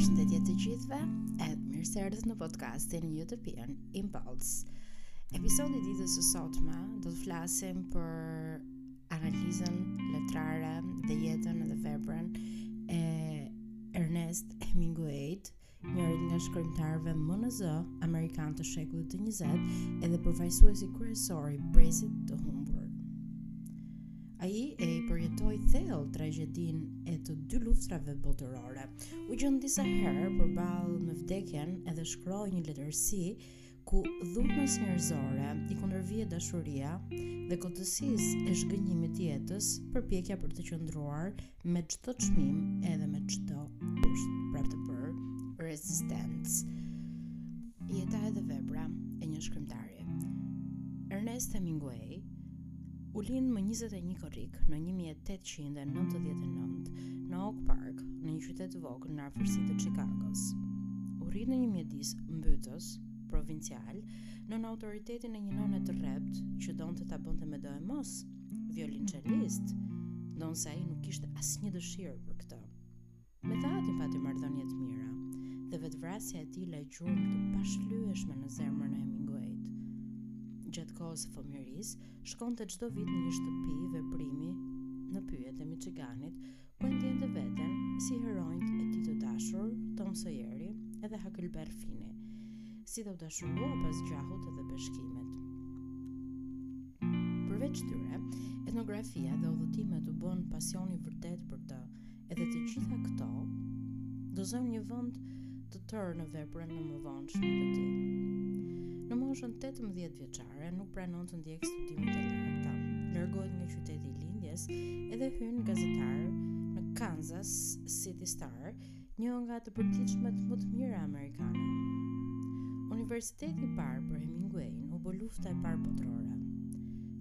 Përshëndetje të gjithëve, edhe mirë se erdhët në podcastin Utopian Impulse. Episodi i ditës së sotme do të flasim për analizën letrare dhe jetën dhe veprën e Ernest Hemingway, njërit nga shkrimtarët më në zë amerikanë të shekullit të 20 edhe përfaqësuesi kryesor i brezit të humbur. Ai e përjetoi thellë tragjedinë e të dy luftërave botërore. U gjend disa herë përballë me vdekjen edhe shkroi një letërsi ku dhunës njerëzore i kundërvihet dashuria dhe kotësisë e zhgënjimit të jetës, përpjekja për të qëndruar me çdo çmim edhe me çdo kusht për të bërë rezistencë. Jeta edhe vepra e një shkrimtari. Ernest Hemingway U lind më 21 korrik në 1899 në Oak Park, në një qytet të vogël në afërsi të Chicagos. U rrit në një mjedis mbytës, provincial, nën autoritetin e një nëne të rreptë që donte ta bënte medoemos, violinçelist, ndonëse ai nuk kishte asnjë dëshirë për këtë. Me të atin pati marrëdhënie të mira dhe vetëvrasja e tij la gjurmë të pashlyeshme në zemrën e Hemingwayt. Gjatë kohës së fëmijërisë, shkonte çdo vit në një shtëpi verimi në pyjet e Michiganit, ku e ndjente veten si heronjt e tij të dashur, Tom Sawyeri edhe Huckleberry Fini, si dhe u dashurua pas gjahut edhe peshkimit. Përveç tyre, etnografia dhe udhëtimet u bënë pasion i vërtetë për të, Edhe të gjitha këto do zënë një vend të tërë në veprën e mëvonshme të tij. Në moshën 18 vjeçare nuk pranon të ndjekë studimet e larta. Largohet nga qyteti i lindjes edhe hyn gazetar në Kansas City Star, një nga të përditshmet më të mira amerikane. Universiteti i parë për Hemingwayn u bë lufta e parë botërore.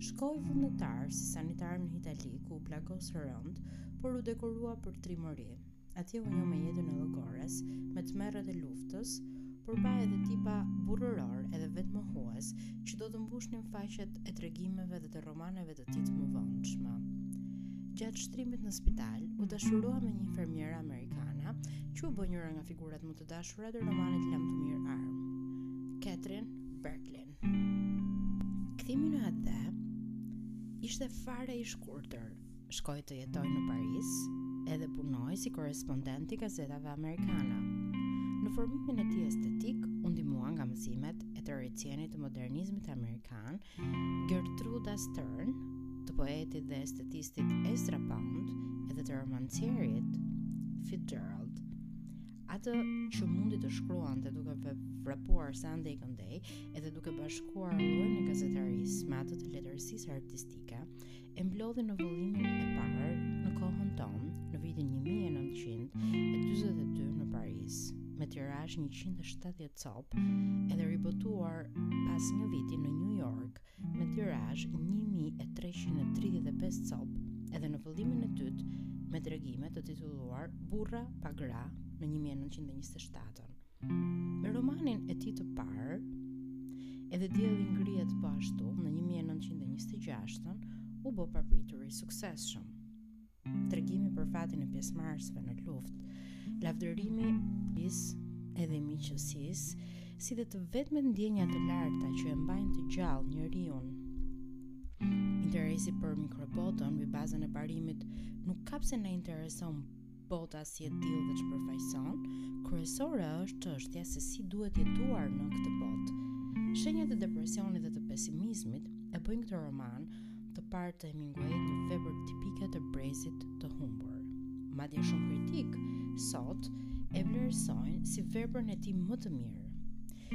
Shkoi vullnetar si sanitar në Itali ku u plagos rëndë, por u dekorua për trimëri. Atje u njoh me jetën e llogores, me tmerret e luftës, por pa edhe tipa burrërorë edhe vetmohues që do të mbushnin faqet e tregimeve dhe të romaneve të tij të mëvonshme. Gjatë shtrimit në spital, u dashurua me një infermiere amerikane, që u bë njëra nga figurat më të dashura të romanit Lamtumirë armë, Catherine Berklin. Kthimi në atdhe ishte fare i shkurtër. Shkoi të jetojë në Paris, edhe punoi si korrespondent i gazetave amerikane. Në formimin e tij estetik u ndihmua nga mësimet e teoricienit të modernizmit amerikan, Gertruda Stern, të poetit dhe estetistit Ezra Pound, edhe të romancierit Fitzgerald. Atë që mundi të shkruante duke vrapuar sa andej këndej, edhe duke bashkuar lojën e gazetarisë me atë të letërsisë artistike, e mblodhi në vëllimin e parë në kohën tonë në vitin 1922 në Paris me tirazh 170 copë edhe ribotuar pas një viti në New York me tirazh 1335 copë edhe në vëllimin e dytë me tregime të titulluar Burra pa gra në 1927. Me romanin e tij të parë, edhe dielli ngrihet po ashtu në 1926-ën u bë papritur i suksesshëm. Tregimi për fatin e pjesëmarrësve në luftë, lavdërimi is edhe miqësisë, si dhe të vetmet ndjenja të larta që e mbajnë të gjallë njeriun. Interesi për mikrobotën mbi bazën e parimit nuk ka pse na intereson Bota si e tillë dhe ç'përfaqëson, kryesore është çështja se si duhet jetuar në këtë botë. Shenjat e depresionit dhe të pesimizmit e bëjnë këtë roman të parë të Hemingway një vepër tipike të brezit të humbur. Madje shumë kritikë sot e vlerësojnë si veprën e tij më të mirë.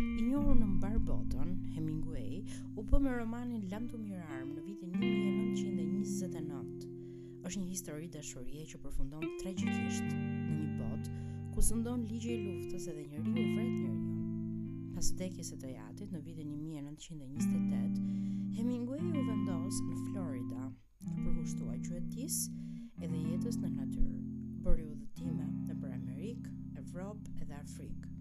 I njohur në mbarë botën, Hemingway u bë me romanin Lamtumirë armë në vitin 1929. është një histori dashurie që përfundon tragjikisht në një botë ku sundon ligji i luftës edhe njeriu vret njeriun. Pas vdekjes së të jatit në vitin 1928, Hemingway u vendos në Florida, iu përkushtua gjuetisë edhe jetës në natyrë, bëri udhëtime nëpër Amerikë, Evropë edhe Afrikë.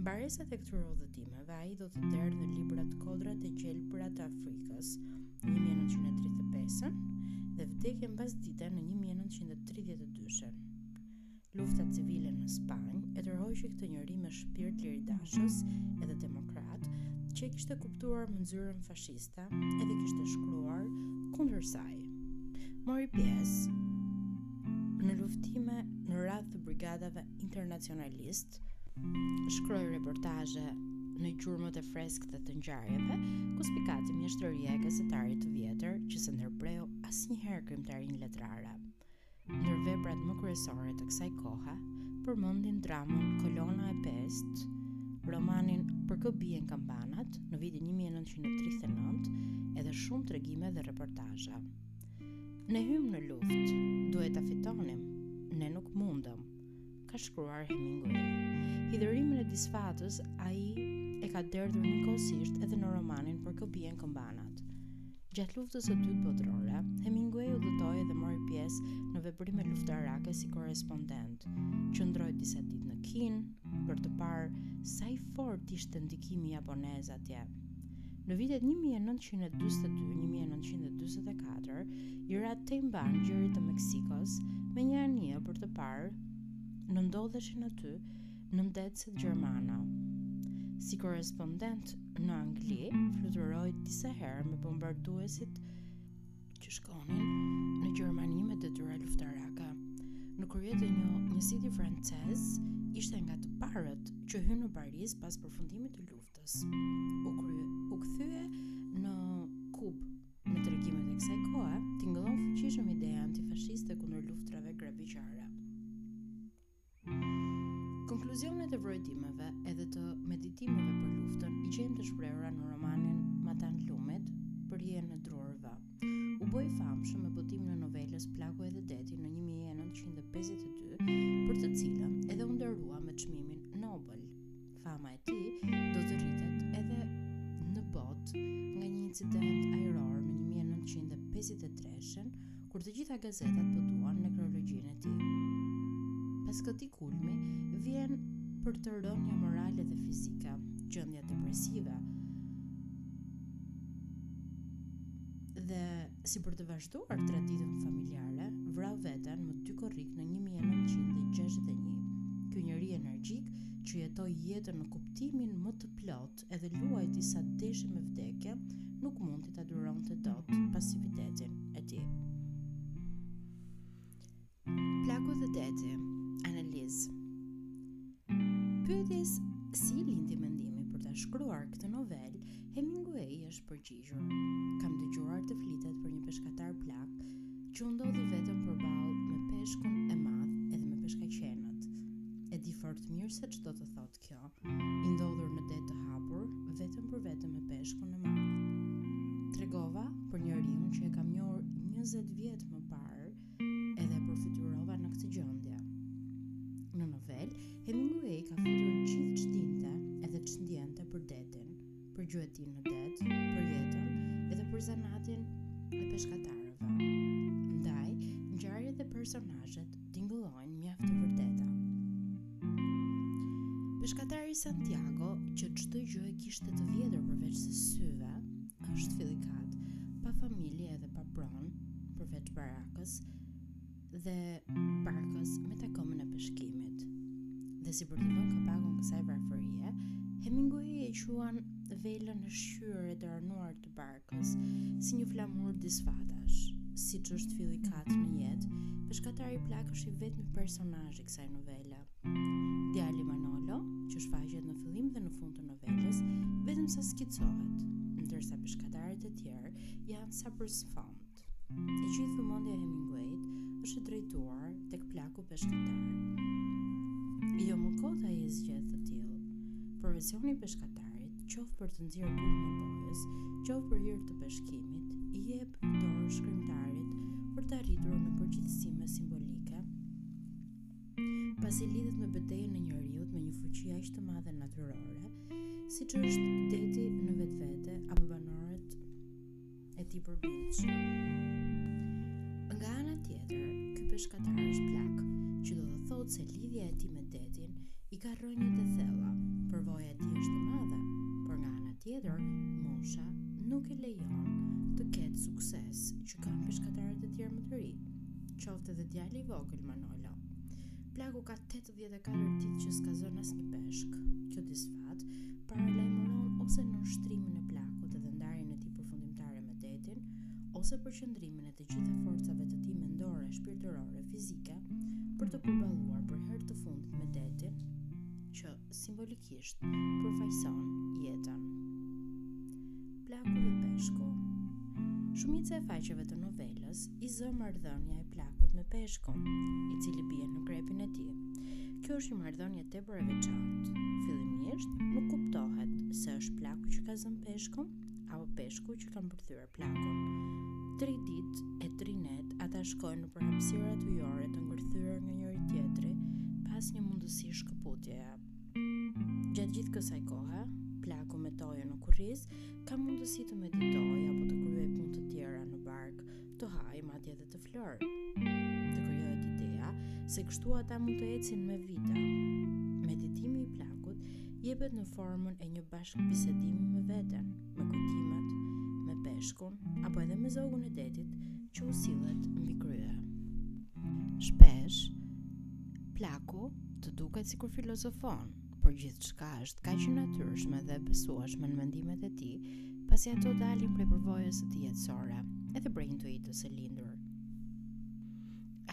Mbresat e këtyre udhëtimeve ai do t'i derdhë në librat Kodrat e gjelbëra të Afrikës, 1935-ën dhe vdekjen pasdite në 1932-shën. Lufta civile në Spanjë e tërhoqi këtë njeri me shpirt liridashës edhe demokrat, që e kishte kuptuar mynxyrën fashiste edhe kishte shkruar kundër saj. Mori pjesë në luftime në radhët e brigadave internacionalist Shkroi reportazhe në gjurmët e freskëta të ngjarjeve, ku spikati mjeshtëria e gazetarit të vjetër që s'e ndërpreu asnjëherë krijimtarinë letrare. Ndër veprat më kryesore të kësaj kohe, përmendim dramën Kolona e Pestë, romanin Për kë bien kambanat në vitin 1939 edhe shumë tregime dhe reportazhe. Ne hymë në luftë, duhej ta fitonim. Ne nuk mundëm. ka shkruar Hemingway. Hidhërimin e disfatës ai e ka derdhur njëkohësisht edhe në romanin Për kë bien këmbanat. Gjatë luftës së dytë botërore, Hemingway udhëtoi edhe mori pjesë në veprime luftarake si korrespondent. Qëndroi disa ditë në Kinë për të parë sa i fortë ishte ndikimi japonez atje. Në vitet 1942-1944, i ra tejmban gjirit të Meksikos me një anije për të parë në ndodheshin aty nëndetëset gjermane. Si korespondent në Angli, fluturoi disa herë me bombarduesit që shkonin në Gjermani me detyra luftarake. Në krye të një njësiti francez, ishte nga të parët që hynë në Paris pas përfundimit të luftës. U krye, u kthye në Kubë. Në tregimet e kësaj kohe, tingëllon fuqishëm ideja antifashiste kundër luftrave grabitqare. Konkluzionet e vrojtimeve edhe të meditimeve për luftën i gjejmë të shprehura në romanin Matanë lumit, për hijen e drurëve. U bë i famshëm me botimin e novelës Plaku edhe deti në 1952, për të cilën edhe u nderua me çmimin Nobel. Fama e tij do të rritet edhe në botë nga një incident ajror në 1953-shën, kur të gjitha gazetat botuan nekrologjinë e tij. Pas këtij kulmi vjen për të rënia morale dhe fizike, gjendja depresive dhe Si për të vazhduar traditën familjare, vrau veten më dy korrik në 1961. Ky njeri energjik që jetoi jetën në kuptimin më të plotë edhe luajti sa deshi me vdekje, nuk mundi ta duronte dot pasivitetin e tij. Plaku dhe deti, analizë. Pyetjes si lindi mendimi për ta shkruar këtë novelë, Hemingway është përgjigjur. Kam dëgjuar të flitet për një peshkatar plak që u ndodh i vetëm përballë me peshkun e madh edhe me peshkaqenët. E di fort mirë se ç'do të thotë kjo, i ndodhur në det të hapur, vetëm për vetëm me peshkun e madh. Tregova për njeriun që e kam njohur 20 vjet më parë, edhe e përfytyrova në këtë gjendje. Në novelë, Hemingway ka futur gjithë ç'dinte edhe ç'ndiente për detin, për gjuetinë në det, për jetën edhe për zanatin e peshkatarëve. Ndaj, ngjarjet dhe personazhet tingëllojnë mjaft të vërteta. Peshkatari Santiago, që çdo gjë e kishte të vjetër përveçse syve, është fillikat, pa familje edhe pa pronë, përveç barakës, dhe barkës me takëmin e peshkimit. Dhe si për t'i vënë kapakun kësaj varfërie, Hemingway e quan velën e shqyer e të arnuar të barkës, si një flamur disfatash. Siç është fillikat në jetë, peshkatari plak është i vetmi personazh i kësaj novele. Djali Manolo, që shfaqet në fillim dhe në fund të novelës, vetëm sa skicohet, ndërsa peshkatarët e tjerë janë sa për sfond. Peshkatari. E gjithë vëmendja e Hemingwayt është e drejtuar tek plaku peshkatar. Jo më kot ai e zgjedh të tillë. Profesioni i peshkatarit, qoftë për të nxjerrë bukën e gojës, qoftë për hir të peshkimit, i jep dorë shkrimtarit për të arritur në përgjithësime simbolike. Pasi lidhet me betejën e njeriut me një fuqi aq të madhe natyrore, siç është deti në vetvete apo banorët e tij përbindsh. Nga ana tjetër, ky peshkatar është plak, që do të thotë se lidhja e tij me detin i ka rrënjët të thella, përvoja e tij është e madhe, por nga ana tjetër, mosha nuk e lejon të ketë suksesin që kanë peshkatarët e tjerë më të rinj, qoftë edhe djali i vogël Manolo. Plaku ka 84 ditë që s'ka zënë asnjë peshk. Kjo disfatë paralajmëron ose nënshtrimin e plakut dhe ndarjen e tij përfundimtare me detin, ose përqendrimin e të gjitha forcave të tij mendore, shpirtërore, fizike për t'u përballur për herë të fundit me detin që simbolikisht përfaqëson jetën. Plaku dhe peshku. Shumica e faqeve të novelës i zë marrëdhënia e plakut me peshkun, i cili bie në grepin e tij. Kjo është një marrëdhënie tepër e veçantë. Fillimisht, nuk kuptohet se është plaku që ka zënë peshkun, apo peshku që ka mbërthyer plakun. Tri ditë e tri net ata shkojnë nëpër hapësirat ujore të ngërthyer te njëri-tjetri pa asnjë mundësi shkëputjeje. Gjatë gjithë kësaj kohe, plaku me toje në kurriz ka mundësi të meditojë apo të kryejë punë të tjera në barkë, të hajë madje edhe të flërë. Të krijohet ideja se kështu ata mund të ecin me vite. Meditimi i plakut jepet në formën e një bashkëbisedimi me veten, me kujtimet, me peshkun apo edhe me zogun e detit që u sillet mbi krye. Shpesh, plaku Të duket sikur filozofon, por gjithçka është kaq e natyrshme dhe e besueshme në mendimet e tij, pasi ato dalin prej përvojës së tij jetësore, edhe prej intuitës së lindur.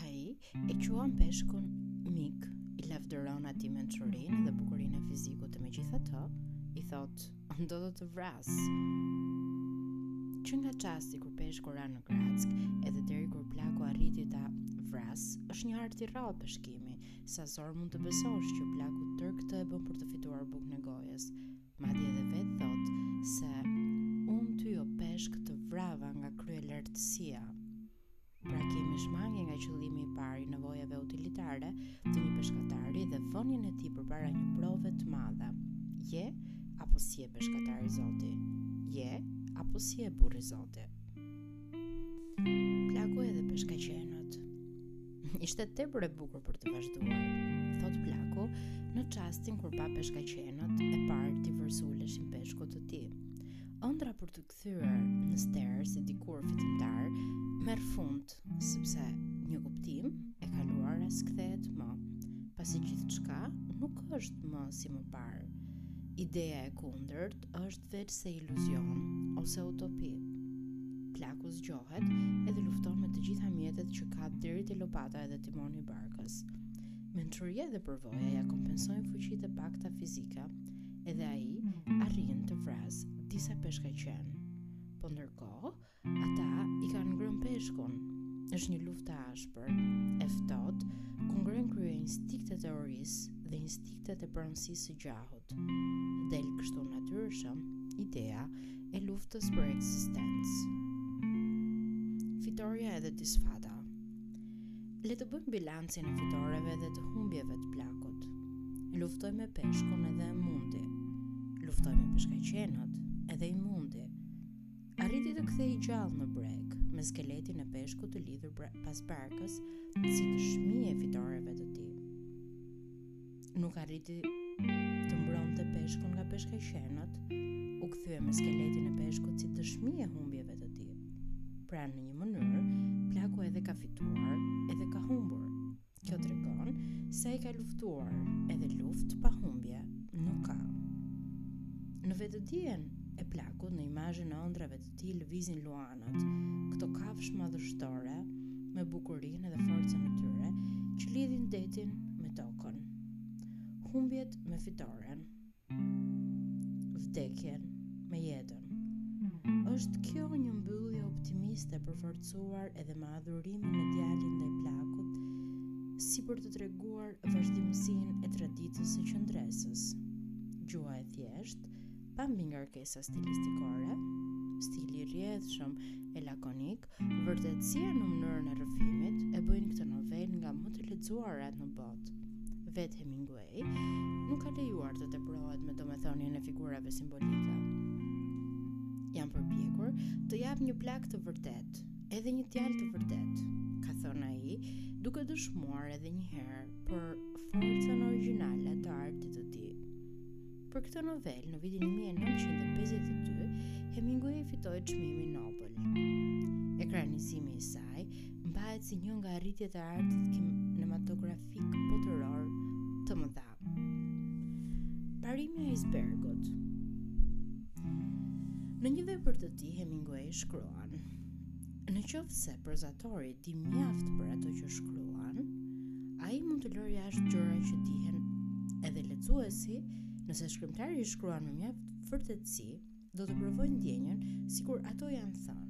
Ai e quan peshkun mik, i lavdëron atij mençurinë dhe bukurinë e fizikut e megjithatë, i thotë, "Unë do të të vras." Që nga çasti kur peshku ra në grackë, edhe deri kur plaku arriti ta vrasë, është një art i rrallë peshkimi, Sa zor mund të besosh që plaku tërë këtë e bën për të fituar bukën e gojës. Madje edhe vetë thotë se unë ty o peshk të vrava nga kryelartësia. Pra kemi shmangje nga qëllimi i parë i nevojave utilitare të një peshkatari dhe vënien e tij përpara një prove të madhe. Je apo s'je peshkatar i zoti? Je apo s'je burrë i zoti? Plaku edhe peshkaqenët. Ishte tepër e bukur për të vazhduar, thotë plaku, në çastin kur pa peshkaqenët e parë t'i vërsuleshin peshkut të tij. Ëndrra për t'u kthyer në stere si dikur fitimtar merr fund, sepse një kuptim e kaluar s'kthehet më, pasi gjithçka nuk është më si më parë. Ideja e kundërt është veçse iluzion ose utopi. Plaku zgjohet edhe lufton me të gjitha mjetet që ka deri te lopata edhe timoni i barkës. Mençuria dhe përvoja ia kompensojnë fuqitë e pakta fizike. Edhe ai arrin të vrasë disa peshkaqenë. Po ndërkohë, Ata i kanë ngrënë peshkun. Është një luftë e ashpër, e ftohtë, ku ngrenë krye instinktet e urisë dhe instinktet e pronësisë së gjahut. Del kështu natyrshëm ideja e luftës për ekzistencë. Fitorja edhe disfata. Le të bëjmë bilancin e fitoreve dhe të humbjeve të plakut. Luftoi me peshkun edhe e mundi. Luftoi me peshkaqenët edhe i mundi. Arriti të kthehej gjallë në breg, me skeletin e peshkut të lidhur pra-, pas barkës, si dëshmi e fitoreve të tij. Nuk arriti të mbronte peshkun nga peshkaqenët, u kthye me skeletin e peshkut si dëshmi e humbjeve të tij. Pra në një mënyrë, plaku edhe ka fituar, edhe ka humbur. Kjo tregon se ai ka luftuar edhe luftë pa humbje nuk ka. Në vetëdijen e plakut në imazhin e ëndrrave të tij lëvizin luanët, këto kafshë madhështore me bukurinë dhe forcën e tyre që lidhin detin me tokën. Humbjet me fitoren. vdekjen me jetën. Është kjo një mbyllje optimiste e përforcuar edhe me adhurimin e djalit ndaj plakut, si për të treguar vazhdimësinë e traditës së qëndresës. Gjuha e thjeshtë, pa mbingarkesa stilistikore, stili i rrjedhshëm e lakonik, vërtetësia në mënyrën e rrëfimit e bëjnë këtë novelë nga më të lexuarat në botë. Vetë Hemingway nuk ka lejuar të teprohet me domethënien e figurave simbolike. Jam përpjekur të jap një plak të vërtetë, edhe një djalë të vërtetë, ka thënë ai, duke dëshmuar edhe një herë për forcën origjinale të artit të tij. Për këtë novelë në vitin 1952, Hemingway fitoi çmimin Nobel. Ekranizimi i saj mbahet si një nga arritjet e artit kinematografik botëror të mëdha. Parimi i ajsbergut. Në një vepër të tij Hemingway shkruan: Në qoftë se prozatori di mjaft për ato që shkruan, ai mund të lërë jashtë gjëra që dihen edhe lexuesi, nëse shkrimtari i shkruan me mjaft vërtetësi, do të provojë ndjenjën sikur ato janë thënë.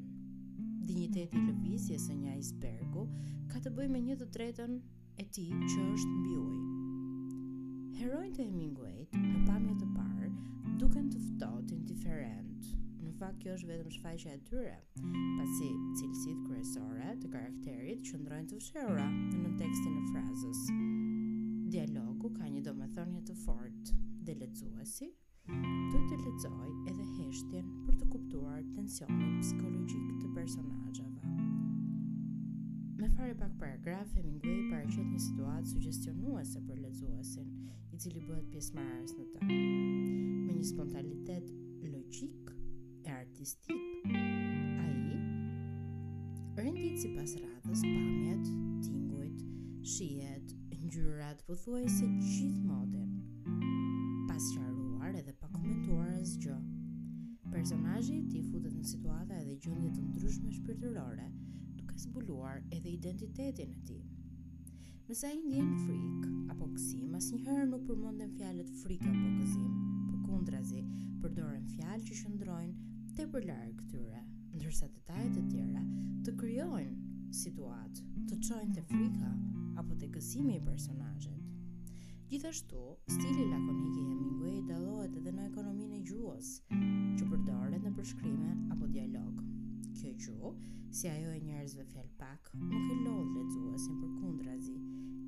Dinjiteti i lëvizjes së një ajsbergu ka të bëjë me një të tretën e tij që është mbi ujë. Heronjtë e Hemingwayit në pamje të parë duken të ftohtë, indiferentë. Në fakt kjo është vetëm shfaqja e tyre. Pasi cilësitë kryesore të karakterit qëndrojnë të fshehura në nëntekstin e frazës. Dialogu ka një domethënie të fortë dhe lexuesi do të lexojë edhe heshtjen për të kuptuar tensionin psikologjik të personazheve. Me fare pak paragrafë, Hemingway paraqet një situatë sugjestionuese për lexuesin, i cili bëhet pjesëmarrës në të. Me një spontanitet logjik, e artistik, ai rendit sipas radhës pamjet, tingujt, shijet, ngjyrat, pothuajse gjithë modin, pa sqaruar edhe pa komentuar asgjë. Personazhi i tij futet në situata edhe gjendje të ndryshme shpirtërore, duke zbuluar edhe identitetin e tij. Nëse ai ndjen frikë apo gëzim, asnjëherë nuk përmenden fjalët frikë apo gëzim. Përkundrazi, përdoren fjalë që qëndrojnë tepër larg këtyre, ndërsa detaje të tjera të krijojnë situatë, të çojnë te frika apo te gëzimi i personazhit. Gjithashtu, stili lakonik i Hemingway dallohet edhe në ekonominë e gjuhës, që përdoret në përshkrime apo dialog. Kjo gjuhë, si ajo e njerëzve fjalëpak, Nuk e lodh lexuesin, përkundrazi,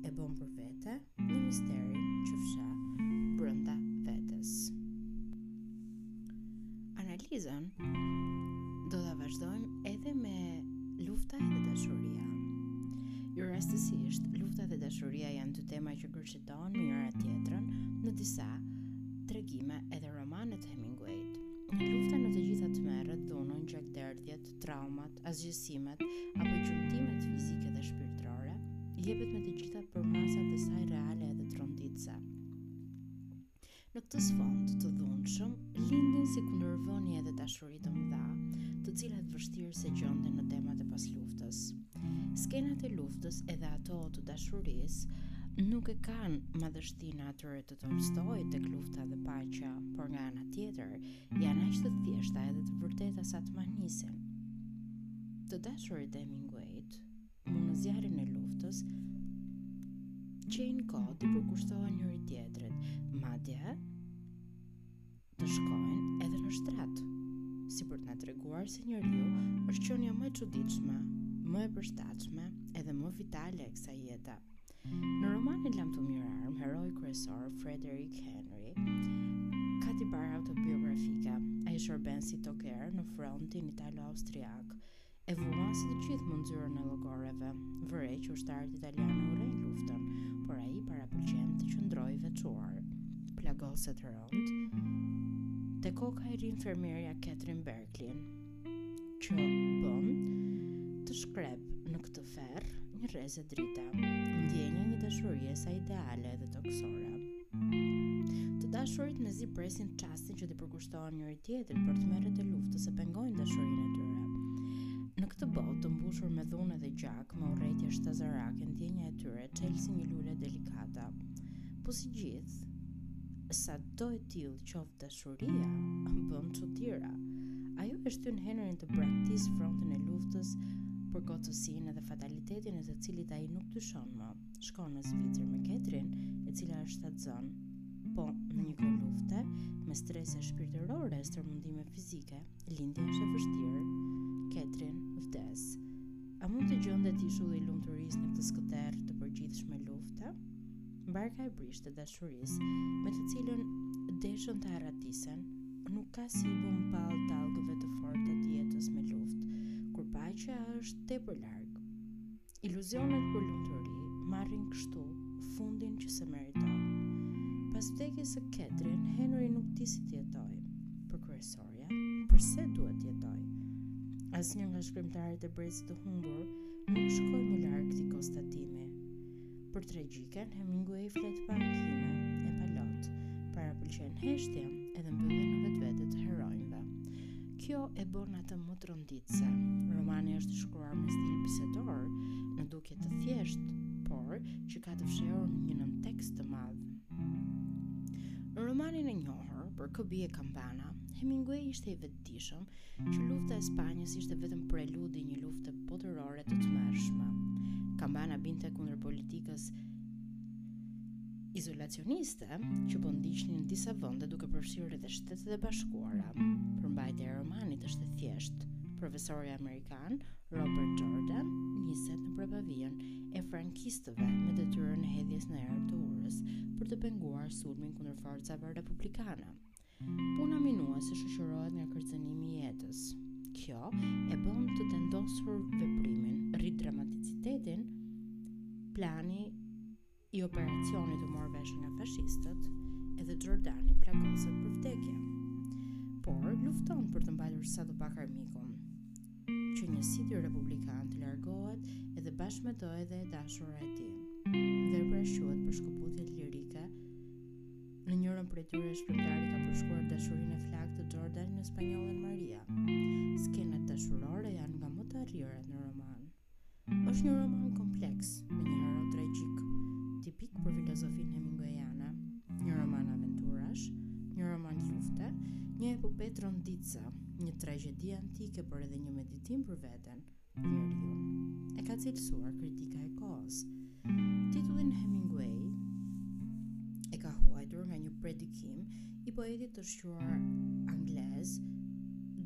e bën për vete me misterin që fsheh brenda vetes. Analizën do ta vazhdojmë edhe me lufta e dashuria. Jo rastësisht, lufta dhe dashuria janë dy tema që gërshetohen me njëra tjetrën në disa tregime edhe romane të Hemingway. Lufta me të gjitha tmerret, dhunën, gjakderdhjet, traumat, asgjësimet apo gjymtimet fizike dhe shpirtërore, jepet me të gjitha përmasat e saj reale dhe tronditëse. Në këtë sfond të dhunshëm, lindin si kundërvënie edhe dashuri të mëdha, të cilat vështirë se gjenden në temat e pas luftës. Skenat e luftës edhe ato të dashurisë nuk e kanë madhështinë e atyre të Tolstoit tek Lufta dhe paqja, por nga ana tjetër, Janë aq të thjeshta edhe të vërteta sa të mahnisin. Të dashurit e Heminguejt, mu në zjarrin e luftës, gjejnë kohë t'i përkushtohen njëri tjetrit, madje të shkojnë edhe në shtrat, si për të na treguar se njeriu është qenia më e çuditshme, më e përshtatshme, edhe më vitale e kësaj jete. Në romanin Lamtumirë Armë, heroi kryesor Frederick Henry ka tipare autobiografike. Ai shërben si toger në frontin italo-austriak. E vuan si të gjithë mënxyrën e llogoreve. Vëre që ushtarët italianë urrejnë luftën, por ai parapëlqen të qëndrojë veçuar. Plagoset rëndë, te koka i rri infermierja Catherine Berkli, që bën të shkrepë në këtë ferr një rreze drite, ndjenja e një dashurie sa ideale dhe tokësore. Të dashurit mezi presin çastin që t'i përkushtohen njëri tjetrit, por tmerret e luftës e pengojnë dashurinë e tyre. Në këtë botë të mbushur me dhunë dhe gjak, me urrejtje shtazarake, ndjenja e tyre çel si një lule delikate. Po si gjithë, sado e tillë qoftë Dashuria bën çudira. Ajo e shtyn Henrin të braktis frontin e luftës për kotësinë dhe fatalitetin e të cilit ai nuk dyshon më. Shkon në Zvicër me Ketrin, e cila është shtatzënë, po në një kohë lufte, me strese shpirtërore e stërmundime fizike, lindja është e vështirë. Ketrin vdes. A mund të gjendet ishulli i lumturisë në këtë skëterr të përgjithshme lufte? Barka e brishtë e dashurisë, me të cilën deshën të arratisen, nuk ka si i bën ballë dallgëve të forta të jetës me luftë, kur paqja është tepër larg. Iluzionet për lumturi marrin kështu fundin që se meriton. Pas vdekjes së Ketrin, Henry nuk di si të jetojë. Por kryesorja, përse duhet të jetojë? Asnjë nga shkrimtarët e brezit të humbur nuk shkoi më larg këtij konstatimi. Për tragjiken, Hemingway flet pa ankime e pa lot. Parapëlqen heshtjen edhe mbylljen në vetvete të heronjve. Kjo e bën atë më tronditëse. Romani është i shkruar me stil bisedor, në dukje të thjeshtë, por që ka të fshehur një nëntekst të madh. Në romanin e njohur Për kë bie kambana, Hemingway ishte i vetë dijshëm që lufta e Spanjës ishte vetëm preludi i një lufte botërore të tmerrshme. Kambana binte kundër politikës izolacioniste që po ndiqnin disa vende duke përfshirë edhe Shtetet e Bashkuara. Përmbajtja e romanit është e thjeshtë. Profesori amerikan Robert Jordan niset në prapavijën e frankistëve me detyrën e hedhjes në erë të urës për të penguar sulmin kundër forcave republikane. Puna minuese shoqërohet nga kërcënimi i jetës. Kjo e bën të tendosur veprimin, rrit dramaticitetin, plani i operacionit u mor vesh nga fashistët, edhe Jordani plagoset për vdekje. Por lufton për të mbajtur sado pak armikun, që njësiti republikan të largohet edhe bashkë me të edhe e dashura e tij. Vepra shquhet për shkëputjet lirike Në njërën prej tyre shkrimtari ka përshkruar dashurinë e flaktë të Jordan me spanjollen Maria. Skenat dashurore janë nga më të arrirat në roman. Është një roman kompleks me një hero tragjik, tipik për filozofinë hemingwayane. Një roman aventurash, një roman lufte, një epope tronditëse, një tragjedi antike por edhe një meditim për veten, Njeriun e ka cilësuar kritika e kohës. Titullin Hemingway e ka huajtur nga një predikim i poetit të shquar anglez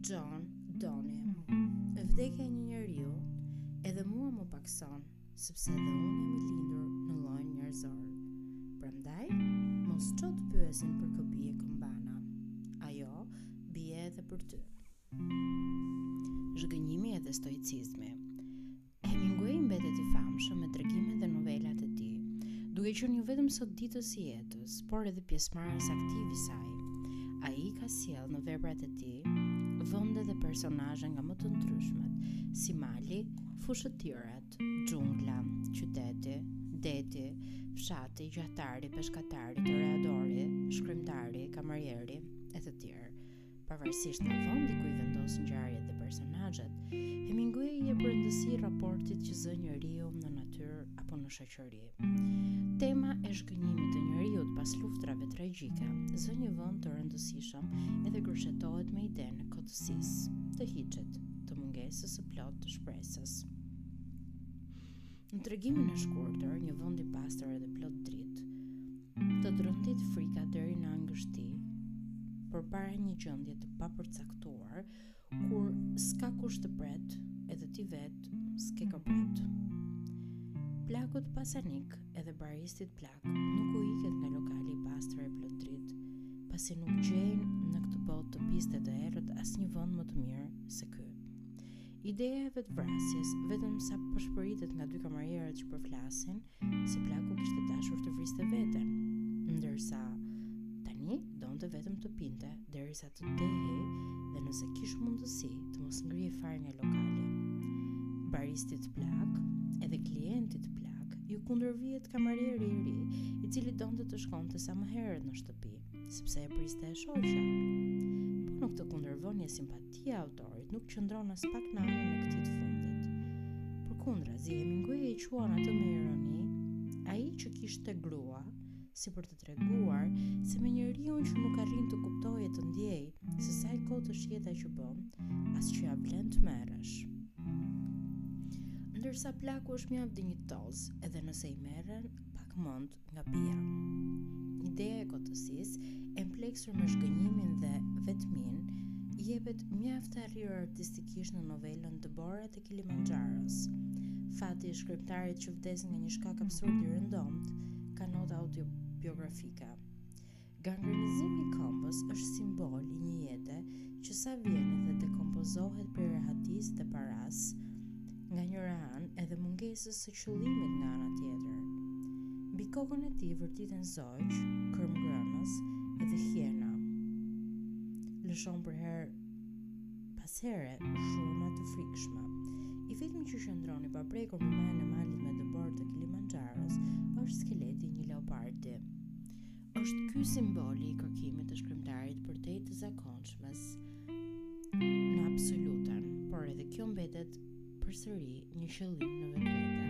John Donne. Vdekja e një njeriu, edhe mua më pakëson, sepse dhe unë jam i lindur në llojin njerëzor. Prandaj, mos ço të pyesin për kë bie këmbana. Ajo bie edhe për ty. Zhgënjimi edhe stoicizmi. Hemingway mbetet i famshëm me tregimet dhe novelat e tij, duke qenë jo vetëm soditës i jetës, por edhe pjesëmarrës aktiv i saj. Ai ka sjellë në veprat e tij vende dhe personazhe nga më të ndryshmet, si mali, fushëtira, xhungla, qyteti, deti, fshati, gjahtari, peshkatari, toreadori, shkrimtari, kamarieri e të tjerë. Pavarësisht vendit ku i vendos ngjarjet dhe personazhet, Hemingway i jep rëndësi raportit që zë njeriu në natyrë apo në shoqëri. Tema e zhgënjimit të njeriut pas luftrave tragjike zë një vend të rëndësishëm edhe gërshetohet me idenë e kotësisë, të hiçit, të mungesës së plotë të shpresës. Në tregimin e shkurtër, një vend i pastër edhe plot dritë, Të trondit frika deri në ngushti, përpara një gjendje të papërcaktuar, kur s'ka kush të pret, edhe ti vetë s'ke kë pret. Plakut pasanik edhe baristit plak nuk u iket nga lokali i pastër e plot dritë, pasi nuk gjejnë në këtë botë të pistë e të errët asnjë vend më të mirë se ky. Ideja e vetëvrasjes, vetëm sa pëshpëritet nga dy kamarierët që përflasin, se plaku kishte dashur të vriste veten, ndërsa tani donte vetëm të pinte derisa të dehej dhe nëse kish mundësi të mos ngrihej fare nga lokali. Baristit plak, edhe klientit plak, iu kundërvihet kamarieri i ri, i cili donte të shkonte sa më herët në shtëpi, sepse e priste e shoqja. Po në këtë kundërvënie simpati Tija e autorit nuk qëndron aspak në anën e këtij të fundit. Përkundrazi, Hemingway e quan atë me ironi, ai që kishte grua, si për të treguar se me njeriun që nuk arrin të kuptojë e të ndjejë se sa e kotë është jeta që bën, as që ia vlen të merresh. Ndërsa plaku është mjaft dinjitoz, edhe nëse i merren pak mend, nga pija. Ideja e kotësisë, e mpleksur me zhgënjimin dhe vetminë, jepet mjaft e arrirë artistikisht në novelën Dëborërat e Kilimanxharos. Fati i shkrimtarit që vdes nga një shkak absurd i rëndomtë, ka nota autobiografike. Gangrenizimi i këmbës është simbol i një jete që sa vjen dhe dekompozohet prej rehatisë dhe parasë nga njëra anë edhe mungesës së qëllimit nga ana tjetër. Mbi kokën e tij vërtiten zogj kërmëngrënës edhe hiena lëshon përherë pas here zhurma të frikshme. I vetmi që qëndron i paprekur në majën e malit me dëborë të Kilimanxharos është skeleti i një leopardi. Është ky simboli i kërkimit të shkrimtarit përtej të zakonshmes në absolutën, por edhe kjo mbetet përsëri një qëllim në vetvete.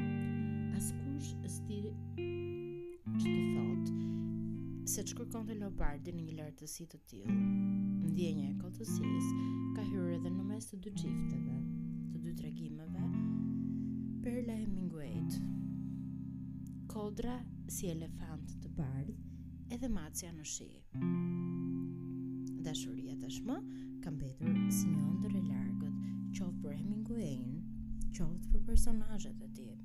Askush s'di që të thotë se ç'kërkonte leopardi në një lartësi të tillë. Ndjenja e kotësisë ka hyrë edhe në mes të dy çifteve, të dy tregimeve perla të Hemingwayt, kodra si elefantë të bardhë, edhe macja në shi. Dashuria tashmë ka mbetur si një ëndërr e largët, qoftë për Hemingwayn, qoftë për personazhet e tij.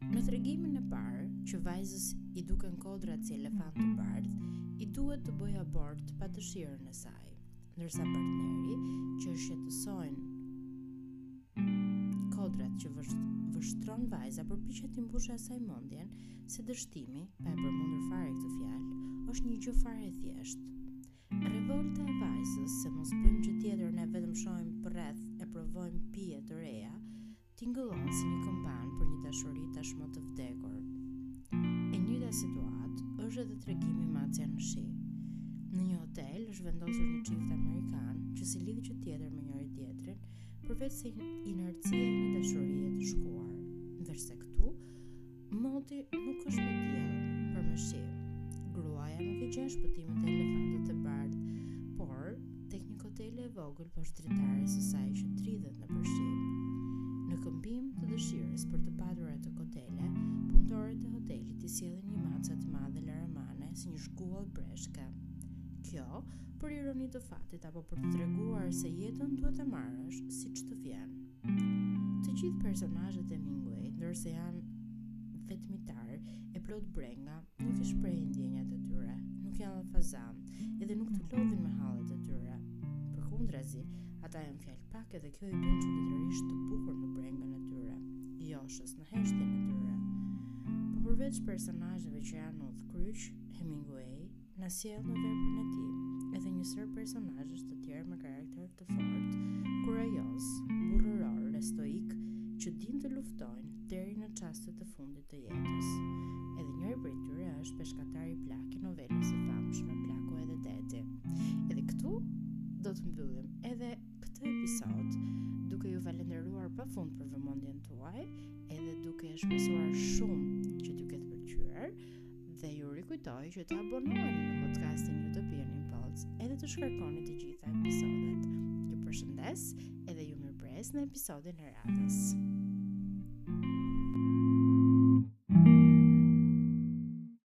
Në tregimin e parë, që vajzës i duken kodrat si elefantë të bardhë, i duhet të bëjë abort pa dëshirën e saj, ndërsa partneri që s'e shqetësojnë kodrat që vështron vajza përpiqet t'i mbushë asaj mendjen se dështimi, pa e përmendur fare këtë fjalë, është një gjë fare e thjeshtë. Revolta e vajzës se mos bëjmë gjë tjetër ne vetëm shohim përreth e provojmë pije të reja, Tingëllon si një kambanë për një dashuri tashmë të vdekur. E njëjta situatë është edhe te tregimi Macja në shi. Në një hotel është vendosur një çift amerikan që s'i lidh gjë tjetër me njëri-tjetrin, përveçse inercia e një dashurie të shkuar. Ndërsa këtu Moti nuk është me diell por me shi. Gruaja nuk e gjen shpëtimin te elefantët e bardhë, por tek një kotele e vogël poshtë dritares së saj që dridhet nëpër shi. Në këmbim të dëshirës për të patur atë kotele, punëtorët e hotelit i sjellin një mace të madhe laramane si një zhguall breshke. Kjo, për ironi të fatit apo për të treguar se jetën duhet ta marrësh siç të vjen. Të gjithë personazhet e Hemingwayt, ndonëse janë vetmitarë e plot brenga, nuk i shprehin ndjenjat e tyre, nuk janë llafazanë, edhe nuk të lodhin me hallet e tyre. Përkundrazi, ata janë fjalëpakë edhe kjo i bën çuditërisht të bukur në brengën e tyre, joshës në heshtjen e tyre. Por përveç personazheve që janë në udhëkryq, Hemingway Na sjell në veprën e tij edhe një sërë personazhesh të tjerë me karakter të fortë, kurajoz, burrëror dhe stoik që din të luftojnë deri në çastet e fundit të jetës. Edhe njëri prej tyre është peshkatari plak i novelës së famshme Plaku edhe deti. Edhe këtu do të mbyllim edhe këtë episod duke ju falënderuar pafund për vëmendjen tuaj, edhe duke shpresuar shumë që t'ju ketë pëlqyer. Dhe ju rikujtoj që të abonoheni në podcastin Utopian Impulse edhe të shkarkoni të gjitha episodet. Ju përshëndes edhe ju mirëpres në episodin e radhës.